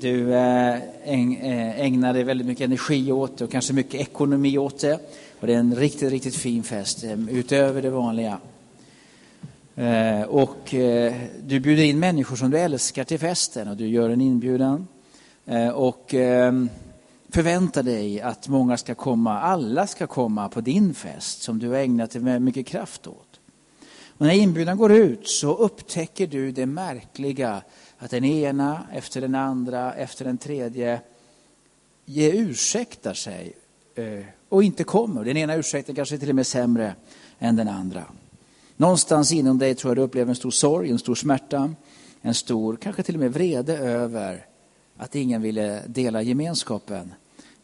Du eh, eh, ägnar dig väldigt mycket energi åt det och kanske mycket ekonomi åt det. Och det är en riktigt, riktigt fin fest eh, utöver det vanliga. Och du bjuder in människor som du älskar till festen och du gör en inbjudan. Och ehm, förväntar dig att många ska komma, alla ska komma på din fest som du har ägnat dig mycket kraft åt. Och när inbjudan går ut så upptäcker du det märkliga att den ena efter den andra efter den tredje ge ursäktar sig eh, och inte kommer. Den ena ursäkten kanske till och med sämre än den andra. Någonstans inom dig tror jag du upplever en stor sorg, en stor smärta, en stor, kanske till och med vrede över att ingen ville dela gemenskapen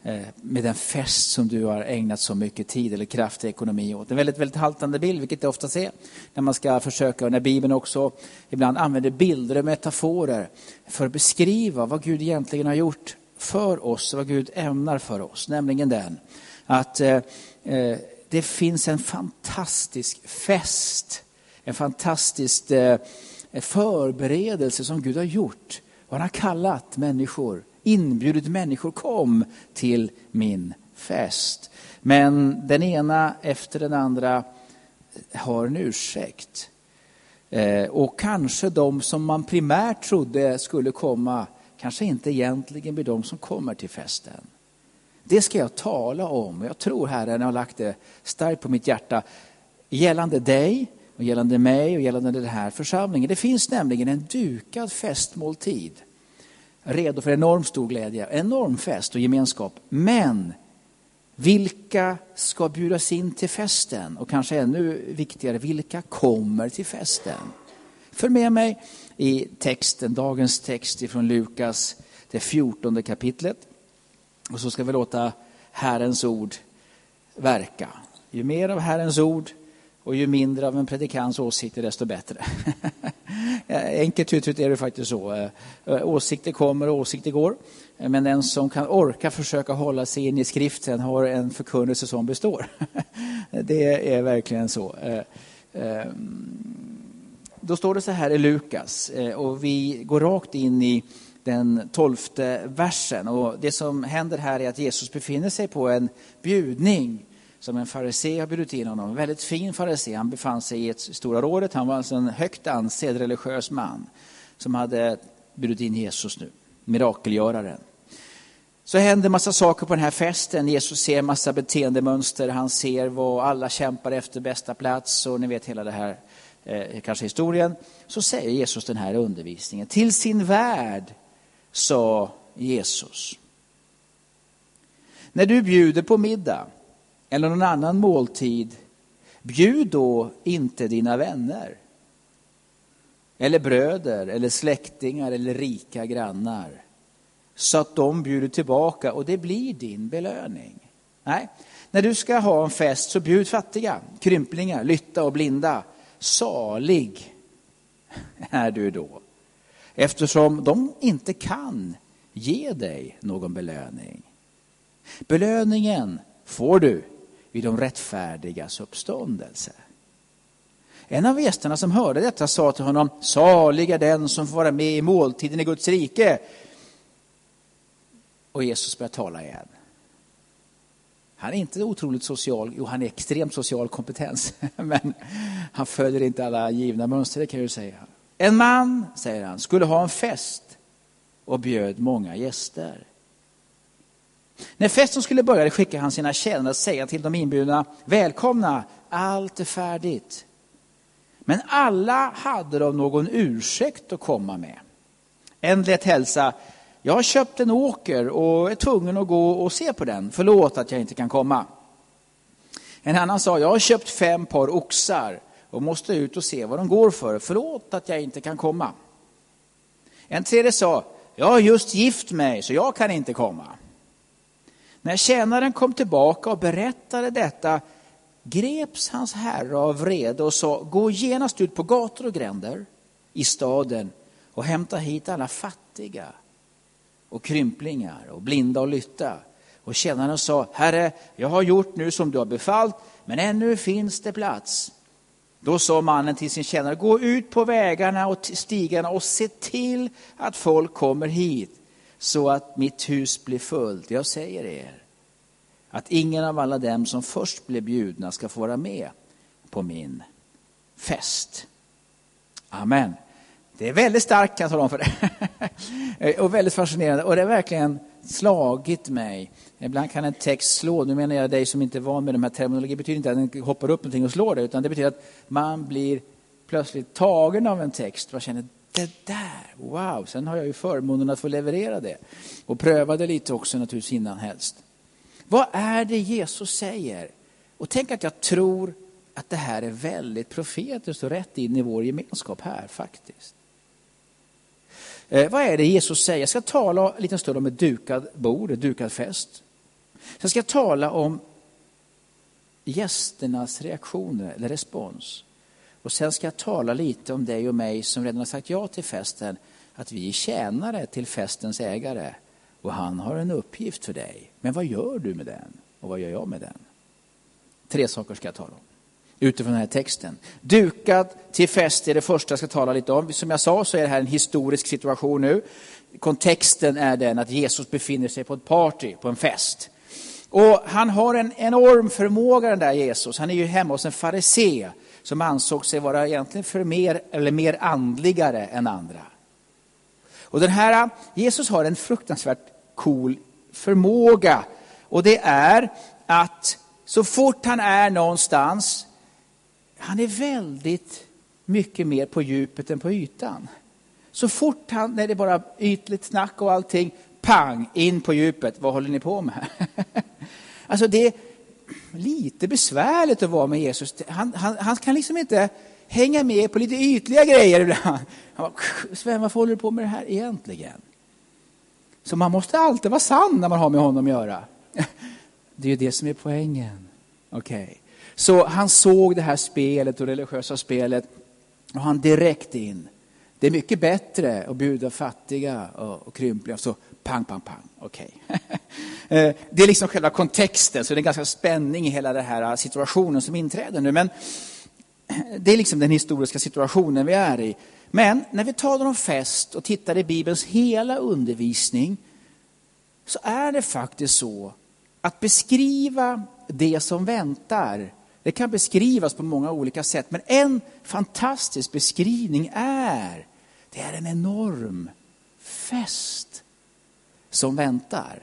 Eh, med den fest som du har ägnat så mycket tid eller kraft och ekonomi åt. En väldigt, väldigt haltande bild, vilket det ofta är när man ska försöka, och när Bibeln också ibland använder bilder och metaforer för att beskriva vad Gud egentligen har gjort för oss, vad Gud ämnar för oss. Nämligen den att eh, eh det finns en fantastisk fest, en fantastisk eh, förberedelse som Gud har gjort. Och han har kallat människor inbjudit människor, kom till min fest. Men den ena efter den andra har en ursäkt. Eh, och kanske de som man primärt trodde skulle komma, kanske inte egentligen blir de som kommer till festen. Det ska jag tala om. Jag tror Herren har lagt det starkt på mitt hjärta gällande dig, och gällande mig och gällande den här församlingen. Det finns nämligen en dukad festmåltid redo för enormt stor glädje, enorm fest och gemenskap. Men vilka ska bjudas in till festen? Och kanske ännu viktigare, vilka kommer till festen? Följ med mig i texten, dagens text ifrån Lukas, det fjortonde kapitlet. Och så ska vi låta Herrens ord verka. Ju mer av Herrens ord, och ju mindre av en predikants åsikter desto bättre. Enkelt uttryckt är det faktiskt så. Eh, åsikter kommer och åsikter går. Eh, men den som kan orka försöka hålla sig in i skriften har en förkunnelse som består. Det är verkligen så. Eh, ehm, då står det så här i Lukas och vi går rakt in i den tolfte versen. Och det som händer här är att Jesus befinner sig på en bjudning som en farisé har bjudit in honom. En väldigt fin farisé. Han befann sig i ett stora rådet. Han var alltså en högt ansedd religiös man som hade bjudit in Jesus nu, mirakelgöraren. Så händer massa saker på den här festen. Jesus ser massa beteendemönster. Han ser vad alla kämpar efter, bästa plats och ni vet hela det här, eh, kanske historien. Så säger Jesus den här undervisningen. Till sin värld sa Jesus. När du bjuder på middag eller någon annan måltid, bjud då inte dina vänner eller bröder eller släktingar eller rika grannar så att de bjuder tillbaka och det blir din belöning. Nej, när du ska ha en fest så bjud fattiga, krymplingar, lytta och blinda. Salig är du då, eftersom de inte kan ge dig någon belöning. Belöningen får du vid de rättfärdigas uppståndelse. En av gästerna som hörde detta sa till honom, salig är den som får vara med i måltiden i Guds rike. Och Jesus börjar tala igen. Han är inte otroligt social, jo han är extremt social kompetens, men han följer inte alla givna mönster, det kan jag ju säga. En man, säger han, skulle ha en fest och bjöd många gäster. När festen skulle börja skickade han sina tjänare att säga till de inbjudna, välkomna, allt är färdigt. Men alla hade de någon ursäkt att komma med. En lät hälsa, jag har köpt en åker och är tvungen att gå och se på den, förlåt att jag inte kan komma. En annan sa, jag har köpt fem par oxar och måste ut och se vad de går för, förlåt att jag inte kan komma. En tredje sa, jag har just gift mig så jag kan inte komma. När tjänaren kom tillbaka och berättade detta greps hans herre av vrede och sa, gå genast ut på gator och gränder i staden och hämta hit alla fattiga och krymplingar och blinda och lytta. Och tjänaren sa, Herre, jag har gjort nu som du har befallt, men ännu finns det plats. Då sa mannen till sin tjänare, gå ut på vägarna och stigarna och se till att folk kommer hit så att mitt hus blir fullt. Jag säger er att ingen av alla dem som först blev bjudna ska få vara med på min fest. Amen. Det är väldigt starkt kan jag tala om för dig. och väldigt fascinerande. Och det har verkligen slagit mig. Ibland kan en text slå, nu menar jag dig som inte är van med de här terminologin, det betyder inte att den hoppar upp någonting och slår dig, utan det betyder att man blir plötsligt tagen av en text Man känner det där, wow. Sen har jag ju förmånen att få leverera det. Och pröva det lite också naturligtvis innan helst. Vad är det Jesus säger? Och tänk att jag tror att det här är väldigt profetiskt och rätt in i vår gemenskap här faktiskt. Eh, vad är det Jesus säger? Jag ska tala en liten stund om ett dukat bord, ett dukad fest. Sen ska jag tala om gästernas reaktioner eller respons. Och sen ska jag tala lite om dig och mig som redan har sagt ja till festen, att vi är tjänare till festens ägare och han har en uppgift för dig. Men vad gör du med den? Och vad gör jag med den? Tre saker ska jag tala om utifrån den här texten. Dukad till fest är det första jag ska tala lite om. Som jag sa så är det här en historisk situation nu. Kontexten är den att Jesus befinner sig på ett party, på en fest. Och han har en enorm förmåga den där Jesus. Han är ju hemma hos en farisé som ansåg sig vara egentligen för mer, eller mer andligare än andra. Och den här Jesus har en fruktansvärt cool förmåga. Och det är att så fort han är någonstans han är väldigt mycket mer på djupet än på ytan. Så fort han, när det är bara ytligt snack och allting, pang, in på djupet. Vad håller ni på med? alltså det lite besvärligt att vara med Jesus. Han, han, han kan liksom inte hänga med på lite ytliga grejer ibland. Sven, varför håller du på med det här egentligen? Så man måste alltid vara sann när man har med honom att göra. Det är ju det som är poängen. Okej. Okay. Så han såg det här spelet och religiösa spelet och han direkt in. Det är mycket bättre att bjuda fattiga och, och krympliga. Så pang, pang, pang. Okej. Okay. Eh, det är liksom själva kontexten, så det är ganska spänning i hela den här eh, situationen som inträder nu. Men det är liksom den historiska situationen vi är i. Men när vi talar om fest och tittar i Bibelns hela undervisning så är det faktiskt så att beskriva det som väntar det kan beskrivas på många olika sätt, men en fantastisk beskrivning är, det är en enorm fest som väntar.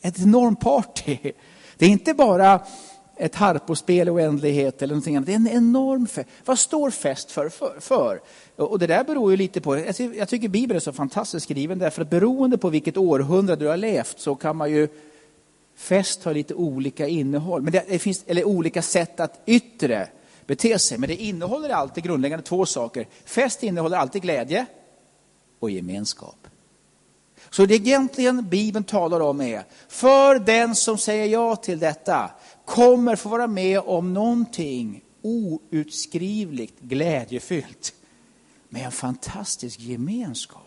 Ett enormt party. Det är inte bara ett harpospel i oändlighet eller någonting annat. Det är en enorm fest. Vad står fest för? för, för? Och det där beror ju lite på, jag tycker Bibeln är så fantastiskt skriven därför att beroende på vilket århundrade du har levt så kan man ju Fest har lite olika innehåll, men det, det finns, eller olika sätt att yttre bete sig. Men det innehåller alltid grundläggande två saker. Fest innehåller alltid glädje och gemenskap. Så det egentligen Bibeln talar om är, för den som säger ja till detta kommer få vara med om någonting outskrivligt glädjefyllt med en fantastisk gemenskap.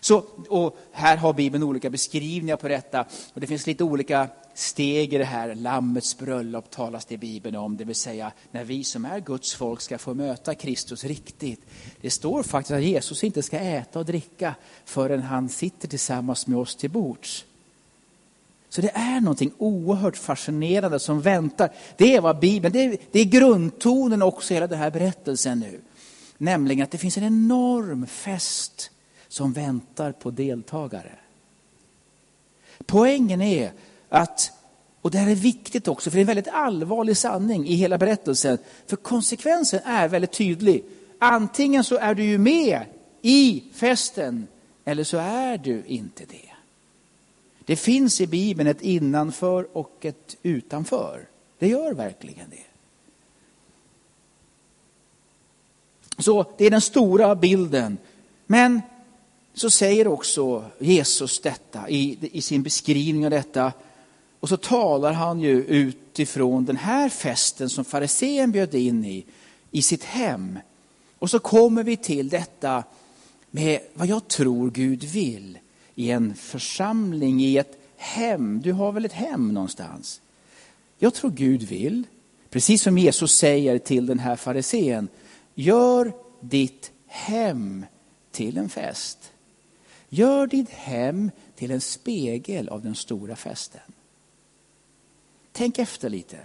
Så, och här har Bibeln olika beskrivningar på detta. Och det finns lite olika steg i det här. Lammets bröllop talas det i Bibeln om, det vill säga när vi som är Guds folk ska få möta Kristus riktigt. Det står faktiskt att Jesus inte ska äta och dricka förrän han sitter tillsammans med oss till bords. Så det är någonting oerhört fascinerande som väntar. Det är vad Bibeln, det är, det är grundtonen också i hela den här berättelsen nu. Nämligen att det finns en enorm fest som väntar på deltagare. Poängen är att, och det här är viktigt också, för det är en väldigt allvarlig sanning i hela berättelsen. För konsekvensen är väldigt tydlig. Antingen så är du ju med i festen eller så är du inte det. Det finns i Bibeln ett innanför och ett utanför. Det gör verkligen det. Så det är den stora bilden. Men så säger också Jesus detta i, i sin beskrivning av detta. Och så talar han ju utifrån den här festen som farisén bjöd in i, i sitt hem. Och så kommer vi till detta med vad jag tror Gud vill i en församling, i ett hem. Du har väl ett hem någonstans? Jag tror Gud vill, precis som Jesus säger till den här farisén, gör ditt hem till en fest. Gör ditt hem till en spegel av den stora festen. Tänk efter lite.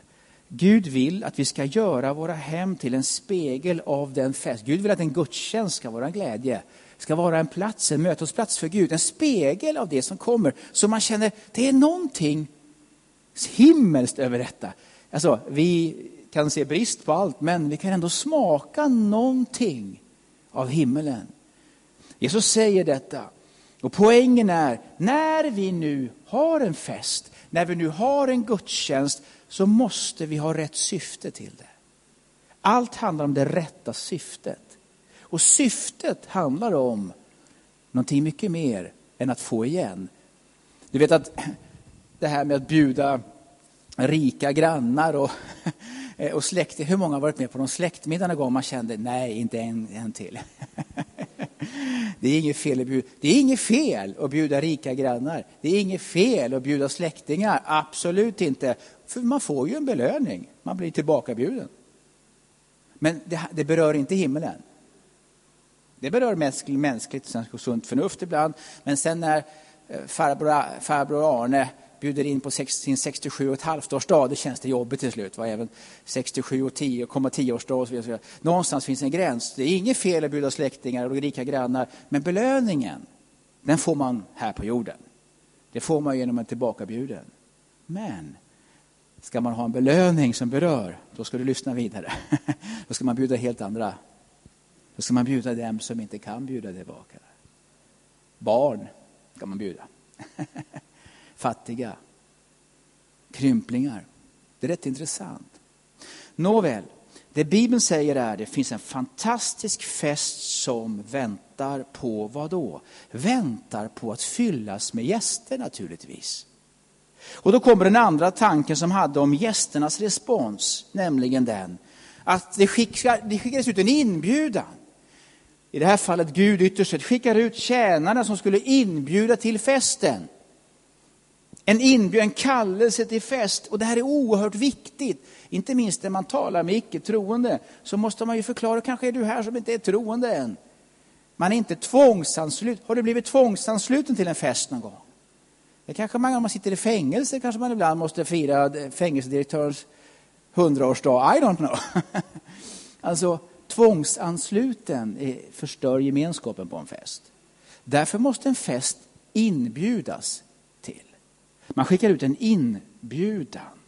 Gud vill att vi ska göra våra hem till en spegel av den fest. Gud vill att en gudstjänst ska vara en glädje, ska vara en plats, en mötesplats för Gud. En spegel av det som kommer. Så man känner, det är någonting himmelskt över detta. Alltså, vi kan se brist på allt, men vi kan ändå smaka någonting av himmelen. Jesus säger detta. Och poängen är, när vi nu har en fest, när vi nu har en gudstjänst, så måste vi ha rätt syfte till det. Allt handlar om det rätta syftet. Och syftet handlar om någonting mycket mer än att få igen. Du vet att det här med att bjuda rika grannar och, och släktingar. Hur många har varit med på de släktmiddagarna gång man kände, nej, inte en, en till. Det är inget fel att bjuda, det är inget fel att bjuda rika grannar. Det är inget fel att bjuda släktingar, absolut inte. För man får ju en belöning, man blir tillbakabjuden. Men det, det berör inte himlen. Det berör mänskligt mänskligt sunt förnuft ibland. Men sen när eh, farbror, farbror Arne bjuder in på sin 67 och ett halvt årsdag, det känns det jobbigt till slut. Va? Även 67 och 10, 10 årsdag och så vidare. Någonstans finns en gräns. Det är inget fel att bjuda släktingar och rika grannar, men belöningen, den får man här på jorden. Det får man genom en tillbakabjuden. Men ska man ha en belöning som berör, då ska du lyssna vidare. Då ska man bjuda helt andra. Då ska man bjuda dem som inte kan bjuda tillbaka. Barn ska man bjuda. fattiga, krymplingar. Det är rätt intressant. Nåväl, det Bibeln säger är att det finns en fantastisk fest som väntar på vad då? Väntar på att fyllas med gäster naturligtvis. Och då kommer den andra tanken som hade om gästernas respons, nämligen den att det, skickar, det skickades ut en inbjudan. I det här fallet Gud ytterst sett skickar ut tjänarna som skulle inbjuda till festen. En inbjudan, en kallelse till fest. Och det här är oerhört viktigt. Inte minst när man talar med icke-troende så måste man ju förklara, kanske är du här som inte är troende än. Man är inte tvångsansluten. Har du blivit tvångsansluten till en fest någon gång? Det kanske man, om man sitter i fängelse kanske man ibland måste fira fängelsedirektörens hundraårsdag. I don't know. alltså, tvångsansluten förstör gemenskapen på en fest. Därför måste en fest inbjudas man skickar ut en inbjudan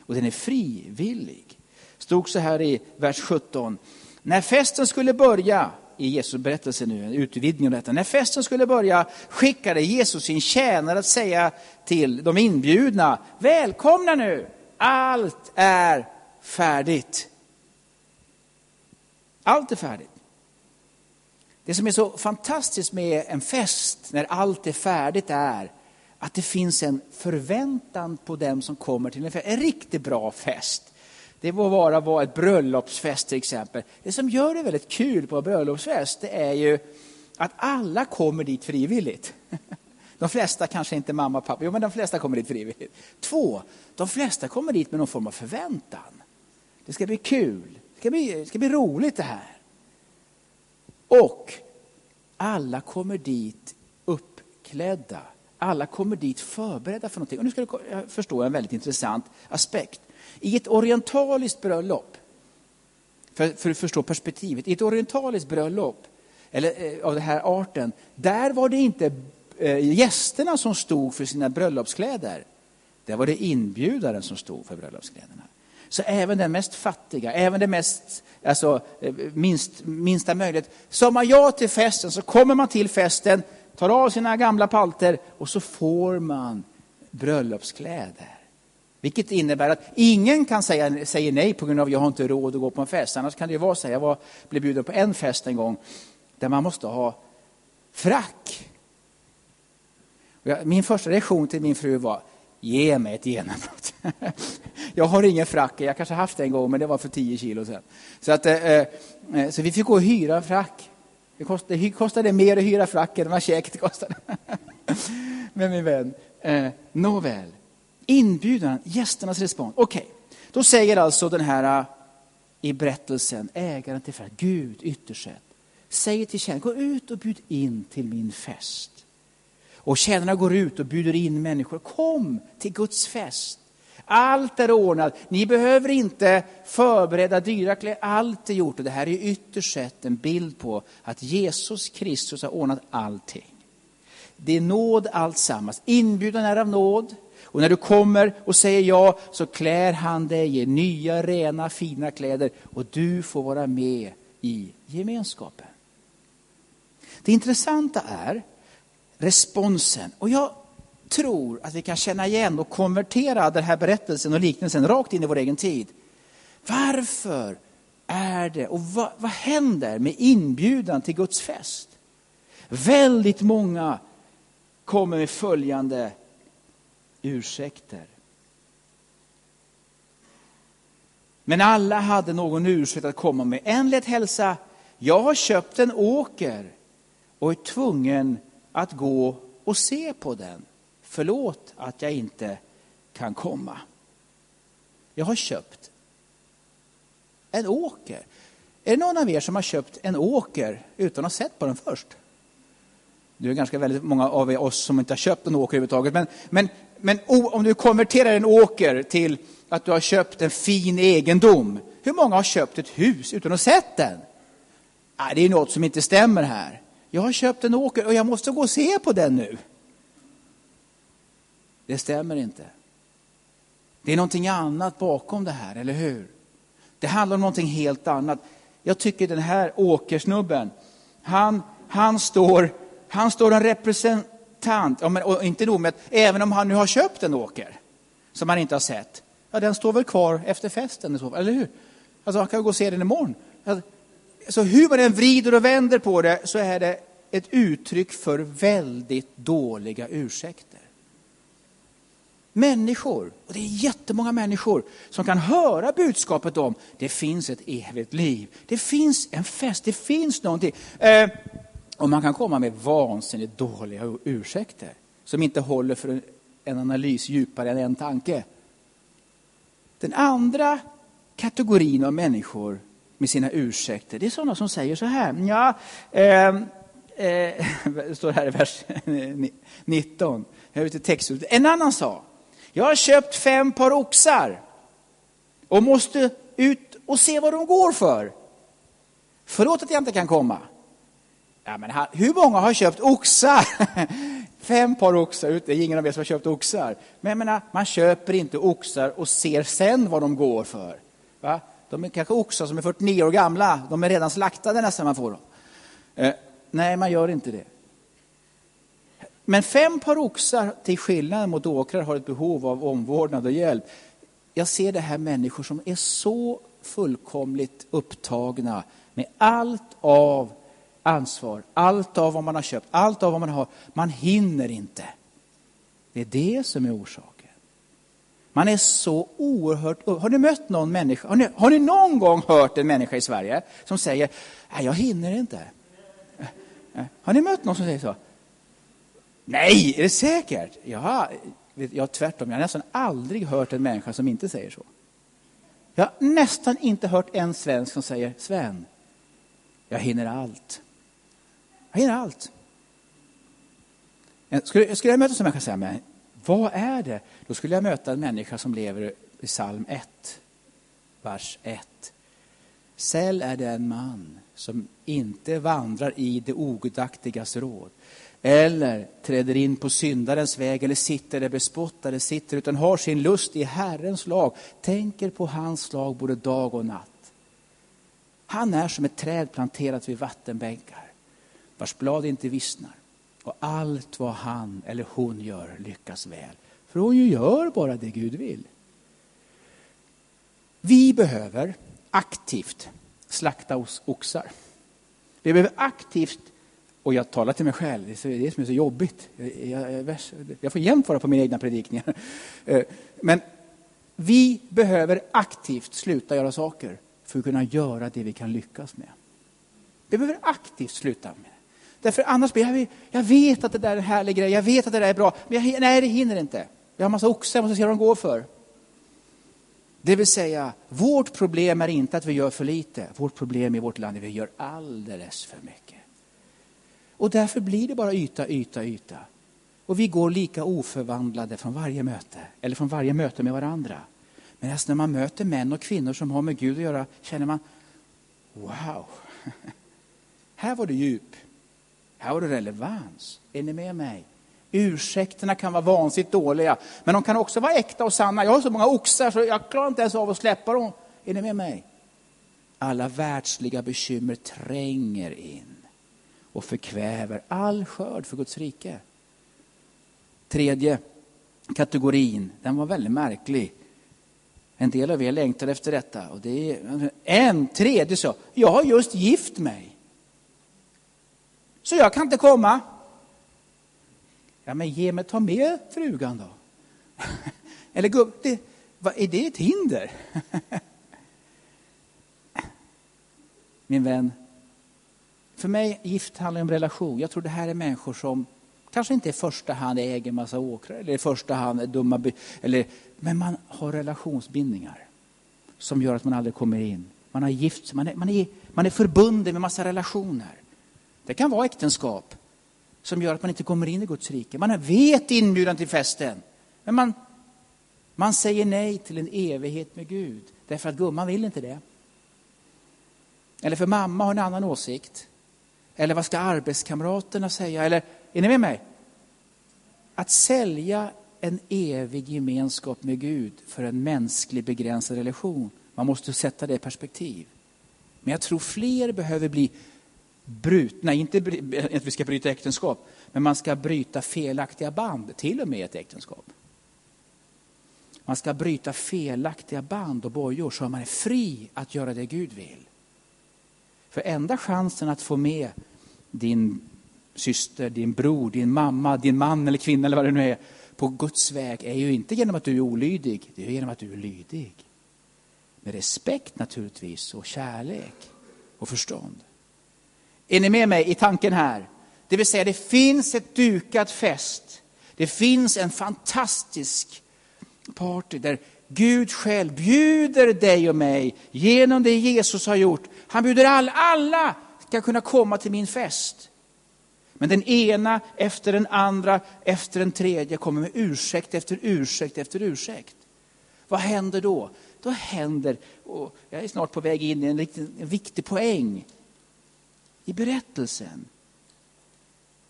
och den är frivillig. Stod så här i vers 17. När festen skulle börja, i Jesu berättelse nu, en utvidgning av detta. När festen skulle börja skickade Jesus sin tjänare att säga till de inbjudna, välkomna nu, allt är färdigt. Allt är färdigt. Det som är så fantastiskt med en fest när allt är färdigt är att det finns en förväntan på dem som kommer till en fest. En riktigt bra fest. Det må vara vara ett bröllopsfest till exempel. Det som gör det väldigt kul på en bröllopsfest det är ju att alla kommer dit frivilligt. De flesta kanske inte mamma och pappa, jo men de flesta kommer dit frivilligt. Två, de flesta kommer dit med någon form av förväntan. Det ska bli kul, det ska bli, det ska bli roligt det här. Och alla kommer dit uppklädda alla kommer dit förberedda för någonting. Och nu ska du förstå en väldigt intressant aspekt. I ett orientaliskt bröllop, för, för att förstå perspektivet, i ett orientaliskt bröllop, eller eh, av den här arten, där var det inte eh, gästerna som stod för sina bröllopskläder. Där var det inbjudaren som stod för bröllopskläderna. Så även den mest fattiga, även den mest, alltså, eh, minst, minsta möjlighet. Sa man ja till festen så kommer man till festen tar av sina gamla palter och så får man bröllopskläder. Vilket innebär att ingen kan säga säger nej på grund av att jag har inte råd att gå på en fest. Annars kan det ju vara så. Jag var, blev bjuden på en fest en gång där man måste ha frack. Jag, min första reaktion till min fru var, ge mig ett genombrott. jag har ingen frack, jag kanske haft det en gång men det var för 10 kilo sedan. Så, att, eh, eh så vi fick gå och hyra en frack. Det kostade, det kostade mer att hyra fracken än vad käket kostade. Men min vän, eh, nåväl. Inbjudan, gästernas respons. Okej, okay. då säger alltså den här eh, i berättelsen, ägaren till fest, Gud ytterst sett, säger till tjänarna, gå ut och bjud in till min fest. Och tjänarna går ut och bjuder in människor. Kom till Guds fest. Allt är ordnat. Ni behöver inte förbereda dyra kläder. Allt är gjort. Och det här är ytterst sett en bild på att Jesus Kristus har ordnat allting. Det är nåd alltsammans. Inbjudan är av nåd. Och när du kommer och säger ja så klär han dig i nya, rena, fina kläder och du får vara med i gemenskapen. Det intressanta är responsen. Och jag tror att vi kan känna igen och konvertera den här berättelsen och liknelsen rakt in i vår egen tid. Varför är det och vad, vad händer med inbjudan till Guds fest? Väldigt många kommer med följande ursäkter. Men alla hade någon ursäkt att komma med. En lät hälsa, jag har köpt en åker och är tvungen att gå och se på den. Förlåt att jag inte kan komma. Jag har köpt en åker. Är det någon av er som har köpt en åker utan att ha sett på den först? Det är ganska väldigt många av oss som inte har köpt en åker överhuvudtaget. Men, men, men om du konverterar en åker till att du har köpt en fin egendom. Hur många har köpt ett hus utan att ha sett den? Det är något som inte stämmer här. Jag har köpt en åker och jag måste gå och se på den nu. Det stämmer inte. Det är någonting annat bakom det här, eller hur? Det handlar om någonting helt annat. Jag tycker den här åkersnubben, han, han, står, han står en representant, och inte nog med att även om han nu har köpt en åker som han inte har sett, ja den står väl kvar efter festen i så fall, eller hur? Alltså han kan gå och se den imorgon. Alltså, så hur man än vrider och vänder på det så är det ett uttryck för väldigt dåliga ursäkter. Människor, och det är jättemånga människor, som kan höra budskapet om det finns ett evigt liv. Det finns en fest, det finns någonting. Eh, och man kan komma med vansinnigt dåliga ursäkter som inte håller för en analys djupare än en tanke. Den andra kategorin av människor med sina ursäkter, det är sådana som säger så här. Ja, eh, eh, det står här i vers 19. Jag vet text. En annan sa, jag har köpt fem par oxar och måste ut och se vad de går för. Förlåt att jag inte kan komma. Ja, men hur många har köpt oxar? Fem par oxar, det är ingen av er som har köpt oxar. Men jag menar, man köper inte oxar och ser sen vad de går för. Va? De är kanske oxar som är 49 år gamla, de är redan slaktade nästan man får dem. Eh, nej, man gör inte det. Men fem par oxar, till skillnad mot åkrar, har ett behov av omvårdnad och hjälp. Jag ser det här människor som är så fullkomligt upptagna med allt av ansvar, allt av vad man har köpt, allt av vad man har. Man hinner inte. Det är det som är orsaken. Man är så oerhört... Har ni mött någon människa? Har ni, har ni någon gång hört en människa i Sverige som säger, nej jag hinner inte? Har ni mött någon som säger så? Nej, är det säkert? Ja, jag tvärtom. Jag har nästan aldrig hört en människa som inte säger så. Jag har nästan inte hört en svensk som säger, Sven, jag hinner allt. Jag hinner allt. Eh, skulle, skulle jag möta en människa och säga, men vad är det? Då skulle jag möta en människa som lever i psalm 1, vers 1. Säll är den man som inte vandrar i det ogudaktigas råd eller träder in på syndarens väg eller sitter där bespottade sitter utan har sin lust i Herrens lag, tänker på hans lag både dag och natt. Han är som ett träd planterat vid vattenbänkar vars blad inte vissnar och allt vad han eller hon gör lyckas väl. För hon ju gör bara det Gud vill. Vi behöver aktivt slakta oxar. Vi behöver aktivt, och jag talar till mig själv, det är det som är så jobbigt. Jag, jag, jag får jämt vara på mina egna predikningar. Eh, men vi behöver aktivt sluta göra saker för att kunna göra det vi kan lyckas med. Vi behöver aktivt sluta med det. Därför annars blir jag, jag vet att det där är en härlig grej, jag vet att det där är bra, men jag, nej det hinner inte. Jag har en massa oxar, jag måste se vad de går för. Det vill säga, vårt problem är inte att vi gör för lite. Vårt problem i vårt land är att vi gör alldeles för mycket. Och därför blir det bara yta, yta, yta. Och vi går lika oförvandlade från varje möte, eller från varje möte med varandra. Men när man möter män och kvinnor som har med Gud att göra känner man, wow, här var det djup. Här var det relevans. Är ni med mig? Ursäkterna kan vara vansinnigt dåliga, men de kan också vara äkta och sanna. Jag har så många oxar så jag klarar inte ens av att släppa dem. Är ni med mig? Alla världsliga bekymmer tränger in och förkväver all skörd för Guds rike. Tredje kategorin, den var väldigt märklig. En del av er längtar efter detta. Och det är, en tredje sa, jag har just gift mig. Så jag kan inte komma. Ja, men ge mig, ta med frugan då. Eller gubb, det, vad, är det ett hinder? Min vän, för mig gift handlar om relation. Jag tror det här är människor som kanske inte i första hand äger massa åkrar eller i första hand är dumma, eller, men man har relationsbindningar som gör att man aldrig kommer in. Man har gift man är, man är, man är förbunden med massa relationer. Det kan vara äktenskap som gör att man inte kommer in i Guds rike. Man vet inbjudan till festen, men man, man säger nej till en evighet med Gud därför att gumman vill inte det. Eller för mamma har en annan åsikt. Eller vad ska arbetskamraterna säga? Eller, är ni med mig? Att sälja en evig gemenskap med Gud för en mänsklig begränsad relation. Man måste sätta det i perspektiv. Men jag tror fler behöver bli brutna, inte att vi ska bryta äktenskap, men man ska bryta felaktiga band, till och med ett äktenskap. Man ska bryta felaktiga band och bojor så att man är fri att göra det Gud vill. För enda chansen att få med din syster, din bror, din mamma, din man eller kvinna eller vad det nu är på Guds väg är ju inte genom att du är olydig, det är genom att du är lydig. Med respekt naturligtvis och kärlek och förstånd. Är ni med mig i tanken här? Det vill säga det finns ett dukat fest. Det finns en fantastisk party där Gud själv bjuder dig och mig genom det Jesus har gjort. Han bjuder alla, alla ska kunna komma till min fest. Men den ena efter den andra efter den tredje kommer med ursäkt efter ursäkt efter ursäkt. Vad händer då? Då händer, och jag är snart på väg in i en, riktig, en viktig poäng i berättelsen.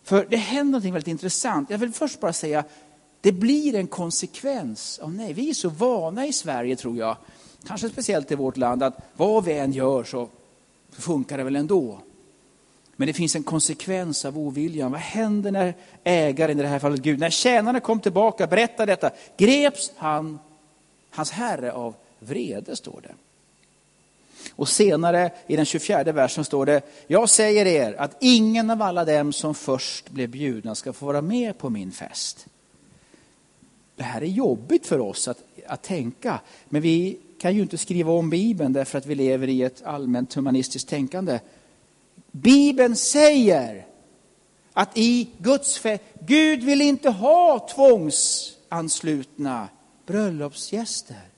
För det händer något väldigt intressant. Jag vill först bara säga, det blir en konsekvens av nej. Vi är så vana i Sverige tror jag, kanske speciellt i vårt land, att vad vi än gör så funkar det väl ändå. Men det finns en konsekvens av oviljan. Vad händer när ägaren, i det här fallet Gud, när tjänarna kom tillbaka, berättade detta, greps han, hans herre av vrede, står det. Och senare i den 24 versen står det, jag säger er att ingen av alla dem som först blev bjudna ska få vara med på min fest. Det här är jobbigt för oss att, att tänka, men vi kan ju inte skriva om Bibeln därför att vi lever i ett allmänt humanistiskt tänkande. Bibeln säger att i Guds fä... Gud vill inte ha tvångsanslutna bröllopsgäster.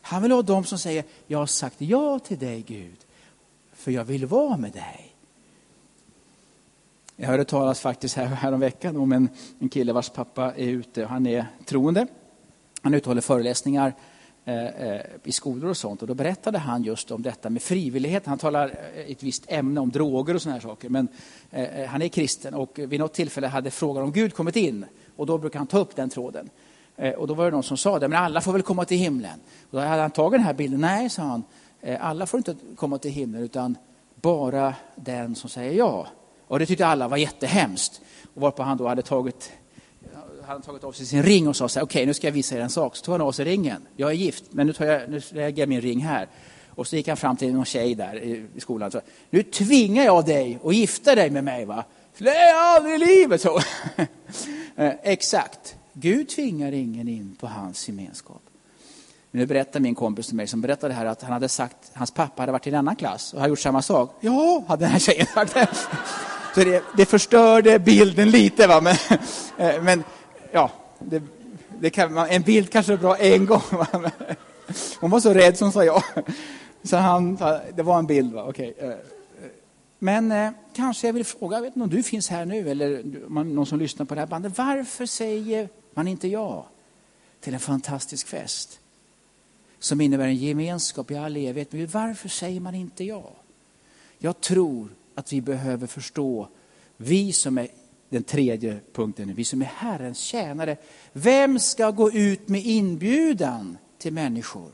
Han vill ha dem som säger, jag har sagt ja till dig Gud, för jag vill vara med dig. Jag hörde talas faktiskt här, häromveckan om en, en kille vars pappa är ute, han är troende. Han uthåller föreläsningar eh, eh, i skolor och sånt. Och då berättade han just om detta med frivillighet. Han talar i ett visst ämne om droger och såna här saker. Men eh, han är kristen och vid något tillfälle hade frågan om Gud kommit in. Och då brukar han ta upp den tråden. Eh, och då var det någon som sa det, men alla får väl komma till himlen. Och då hade han tagit den här bilden. Nej, sa han, alla får inte komma till himlen utan bara den som säger ja. Och det tyckte alla var jättehemskt. Och varpå han då hade tagit, hade tagit av sig sin ring och sa så här, okej okay, nu ska jag visa er en sak. Så tog han av sig ringen. Jag är gift, men nu, tar jag, nu lägger jag min ring här. Och så gick han fram till någon tjej där i skolan. och sa, nu tvingar jag dig att gifta dig med mig. va? Det är aldrig i livet så. Eh, exakt. Gud tvingar ingen in på hans gemenskap. Nu berättar min kompis till mig som berättade här att han hade sagt, hans pappa hade varit i en annan klass och hade gjort samma sak. Ja, hade den här tjejen sagt. Så det, det förstörde bilden lite. Va? Men, eh, men ja, det, det kan, en bild kanske är bra en gång. Va? Hon var så rädd som sa ja. Så han, det var en bild. Va? Okay. Eh, eh. Men eh, kanske jag vill fråga, jag vet inte om du finns här nu eller någon som lyssnar på det här bandet. Varför säger man inte ja till en fantastisk fest? Som innebär en gemenskap i all evighet. Men varför säger man inte ja? Jag tror att vi behöver förstå, vi som är den tredje punkten, vi som är Herrens tjänare. Vem ska gå ut med inbjudan till människor?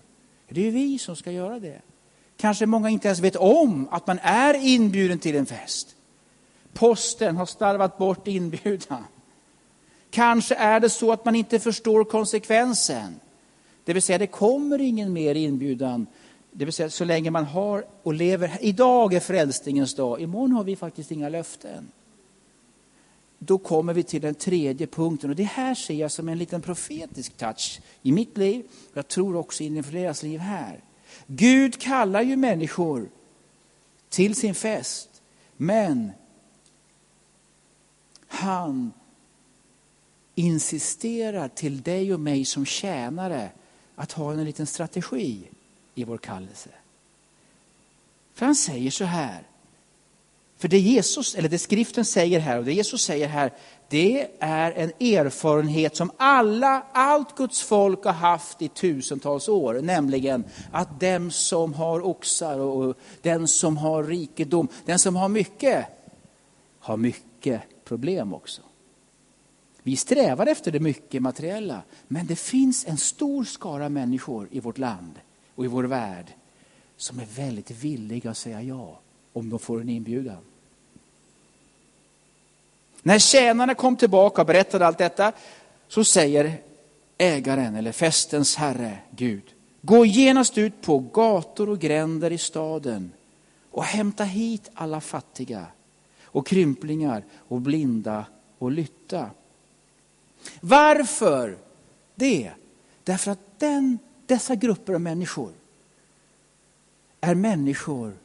Det är vi som ska göra det. Kanske många inte ens vet om att man är inbjuden till en fest. Posten har starvat bort inbjudan. Kanske är det så att man inte förstår konsekvensen. Det vill säga, det kommer ingen mer inbjudan. Det vill säga, så länge man har och lever. Idag är frälsningens dag, imorgon har vi faktiskt inga löften. Då kommer vi till den tredje punkten och det här ser jag som en liten profetisk touch i mitt liv. Jag tror också in i fleras liv här. Gud kallar ju människor till sin fest, men han insisterar till dig och mig som tjänare att ha en liten strategi i vår kallelse. För han säger så här, för det Jesus, eller det skriften säger här och det Jesus säger här, det är en erfarenhet som alla, allt Guds folk har haft i tusentals år. Nämligen att den som har oxar och den som har rikedom, den som har mycket, har mycket problem också. Vi strävar efter det mycket materiella, men det finns en stor skara människor i vårt land och i vår värld som är väldigt villiga att säga ja om de får en inbjudan. När tjänarna kom tillbaka och berättade allt detta så säger ägaren eller festens herre Gud, gå genast ut på gator och gränder i staden och hämta hit alla fattiga och krymplingar och blinda och lytta. Varför det? Därför att den, dessa grupper av människor är människor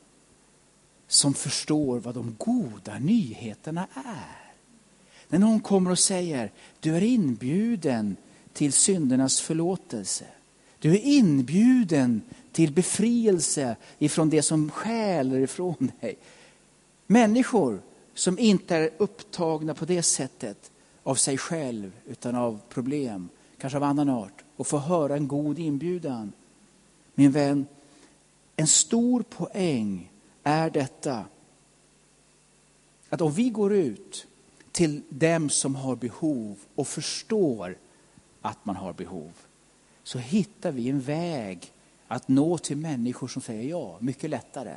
som förstår vad de goda nyheterna är. När någon kommer och säger, du är inbjuden till syndernas förlåtelse. Du är inbjuden till befrielse ifrån det som stjäler ifrån dig. Människor som inte är upptagna på det sättet av sig själv utan av problem, kanske av annan art, och få höra en god inbjudan. Min vän, en stor poäng är detta att om vi går ut till dem som har behov och förstår att man har behov, så hittar vi en väg att nå till människor som säger ja, mycket lättare.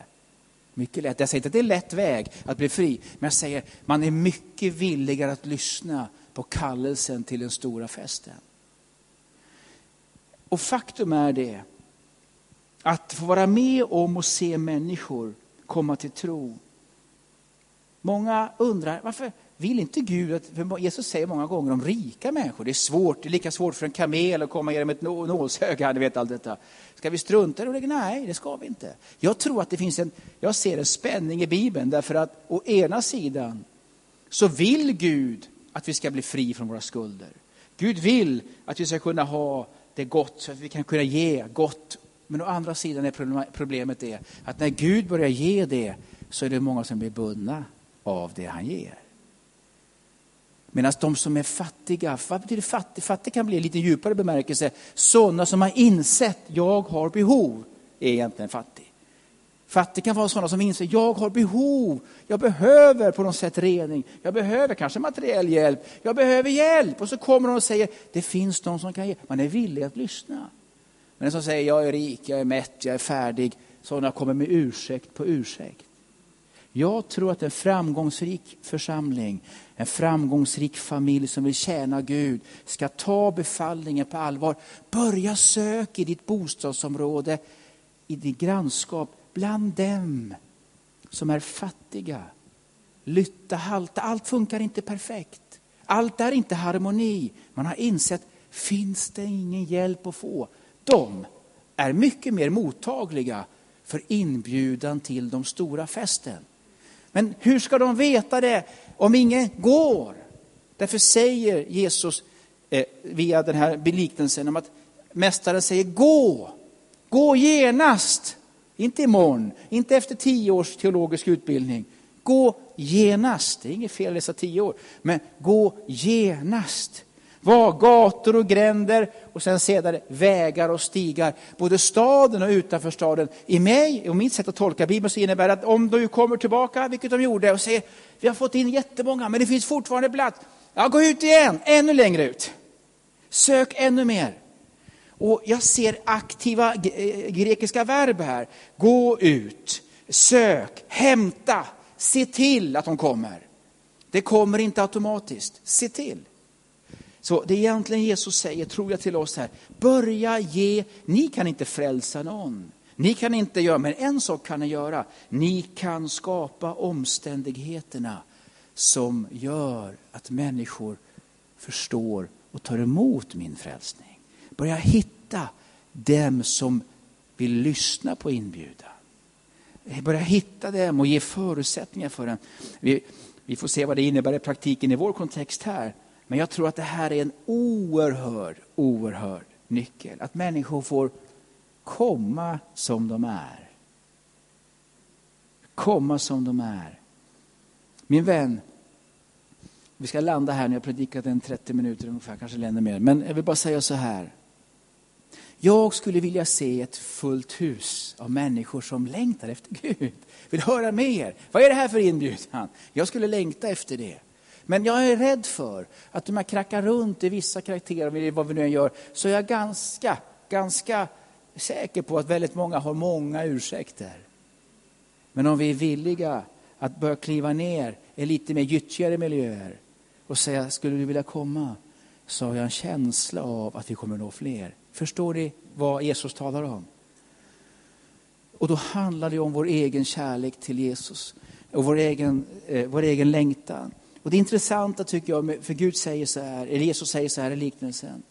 Mycket lätt. Jag säger inte att det är en lätt väg att bli fri, men jag säger man är mycket villigare att lyssna på kallelsen till den stora festen. Och faktum är det, att få vara med om och se människor komma till tro. Många undrar, varför, vill inte Gud att, för Jesus säger många gånger om rika människor, det är svårt, det är lika svårt för en kamel att komma genom ett nålsöga, ni vet allt detta. Ska vi strunta i det? Nej, det ska vi inte. Jag tror att det finns en, jag ser en spänning i Bibeln därför att å ena sidan så vill Gud att vi ska bli fri från våra skulder. Gud vill att vi ska kunna ha det gott, så att vi kan kunna ge gott. Men å andra sidan är problemet det att när Gud börjar ge det så är det många som blir bundna av det han ger. Medan de som är fattiga, vad betyder fattig? Fattig kan bli en lite djupare bemärkelse. Sådana som har insett, jag har behov, är egentligen fattig. Kan vara sådana som inser, jag har behov, jag behöver på något sätt rening, jag behöver kanske materiell hjälp, jag behöver hjälp. Och så kommer de och säger, det finns någon som kan ge. Man är villig att lyssna. Men den som säger, jag är rik, jag är mätt, jag är färdig, sådana kommer med ursäkt på ursäkt. Jag tror att en framgångsrik församling, en framgångsrik familj som vill tjäna Gud ska ta befallningen på allvar. Börja sök i ditt bostadsområde, i ditt grannskap, bland dem som är fattiga. Lytta, halta, allt funkar inte perfekt. Allt är inte harmoni. Man har insett, finns det ingen hjälp att få? De är mycket mer mottagliga för inbjudan till de stora festen. Men hur ska de veta det om ingen går? Därför säger Jesus eh, via den här liknelsen om att mästaren säger gå, gå genast. Inte imorgon, inte efter tio års teologisk utbildning. Gå genast. Det är inget fel att läsa tio år, men gå genast. Var gator och gränder och sen sedan vägar och stigar, både staden och utanför staden. I mig och mitt sätt att tolka Bibeln så innebär det att om du kommer tillbaka, vilket de gjorde, och säger vi har fått in jättemånga men det finns fortfarande plats. Ja, gå ut igen, ännu längre ut. Sök ännu mer. Och jag ser aktiva eh, grekiska verb här. Gå ut, sök, hämta, se till att de kommer. Det kommer inte automatiskt, se till. Så det egentligen Jesus säger, tror jag till oss här, börja ge, ni kan inte frälsa någon. Ni kan inte göra, men en sak kan ni göra. Ni kan skapa omständigheterna som gör att människor förstår och tar emot min frälsning. Börja hitta dem som vill lyssna på inbjudan. Börja hitta dem och ge förutsättningar för dem. Vi, vi får se vad det innebär i praktiken i vår kontext här. Men jag tror att det här är en oerhörd, oerhörd nyckel. Att människor får komma som de är. Komma som de är. Min vän, vi ska landa här, när jag predikat en 30 minuter ungefär, kanske ännu mer. Men jag vill bara säga så här. Jag skulle vilja se ett fullt hus av människor som längtar efter Gud. Vill höra mer. Vad är det här för inbjudan? Jag skulle längta efter det. Men jag är rädd för att om jag krackar runt i vissa karaktärer, vad vi nu än gör, så är jag ganska, ganska säker på att väldigt många har många ursäkter. Men om vi är villiga att börja kliva ner i lite mer gyttjigare miljöer och säga, skulle du vilja komma? Så har jag en känsla av att vi kommer nå fler. Förstår ni vad Jesus talar om? Och då handlar det om vår egen kärlek till Jesus och vår egen, eh, vår egen längtan. Och det intressanta tycker jag, för Gud säger så här, eller Jesus säger så här i liknelsen.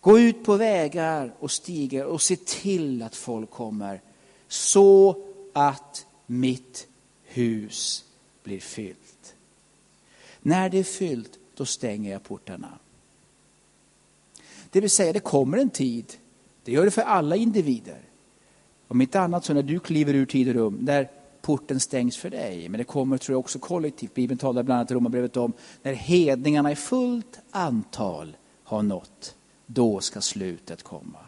Gå ut på vägar och stigar och se till att folk kommer så att mitt hus blir fyllt. När det är fyllt, då stänger jag portarna. Det vill säga, det kommer en tid, det gör det för alla individer. Om inte annat så när du kliver ur tid och rum, när porten stängs för dig. Men det kommer tror jag också kollektivt. Bibeln talar bland annat i Romarbrevet om när hedningarna i fullt antal har nått, då ska slutet komma.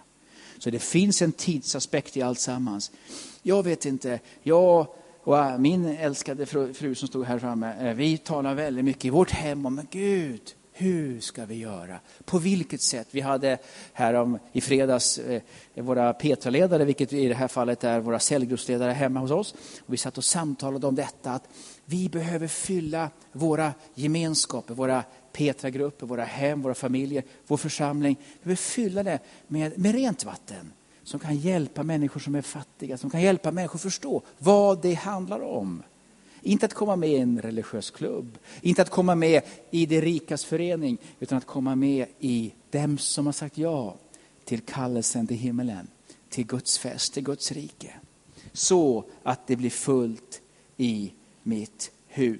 Så det finns en tidsaspekt i allt sammans. Jag vet inte, jag och ah, min älskade fru som stod här framme, eh, vi talar väldigt mycket i vårt hem om Gud, hur ska vi göra? På vilket sätt? Vi hade här om, i fredags eh, våra Petraledare, vilket i det här fallet är våra cellgruppsledare hemma hos oss. Och vi satt och samtalade om detta att vi behöver fylla våra gemenskaper, våra Petra-grupper, våra hem, våra familjer, vår församling. Vi behöver fylla det med, med rent vatten som kan hjälpa människor som är fattiga, som kan hjälpa människor förstå vad det handlar om. Inte att komma med i en religiös klubb, inte att komma med i det rikas förening, utan att komma med i dem som har sagt ja till kallelsen till himmelen, till Guds fest, till Guds rike. Så att det blir fullt i mitt hus.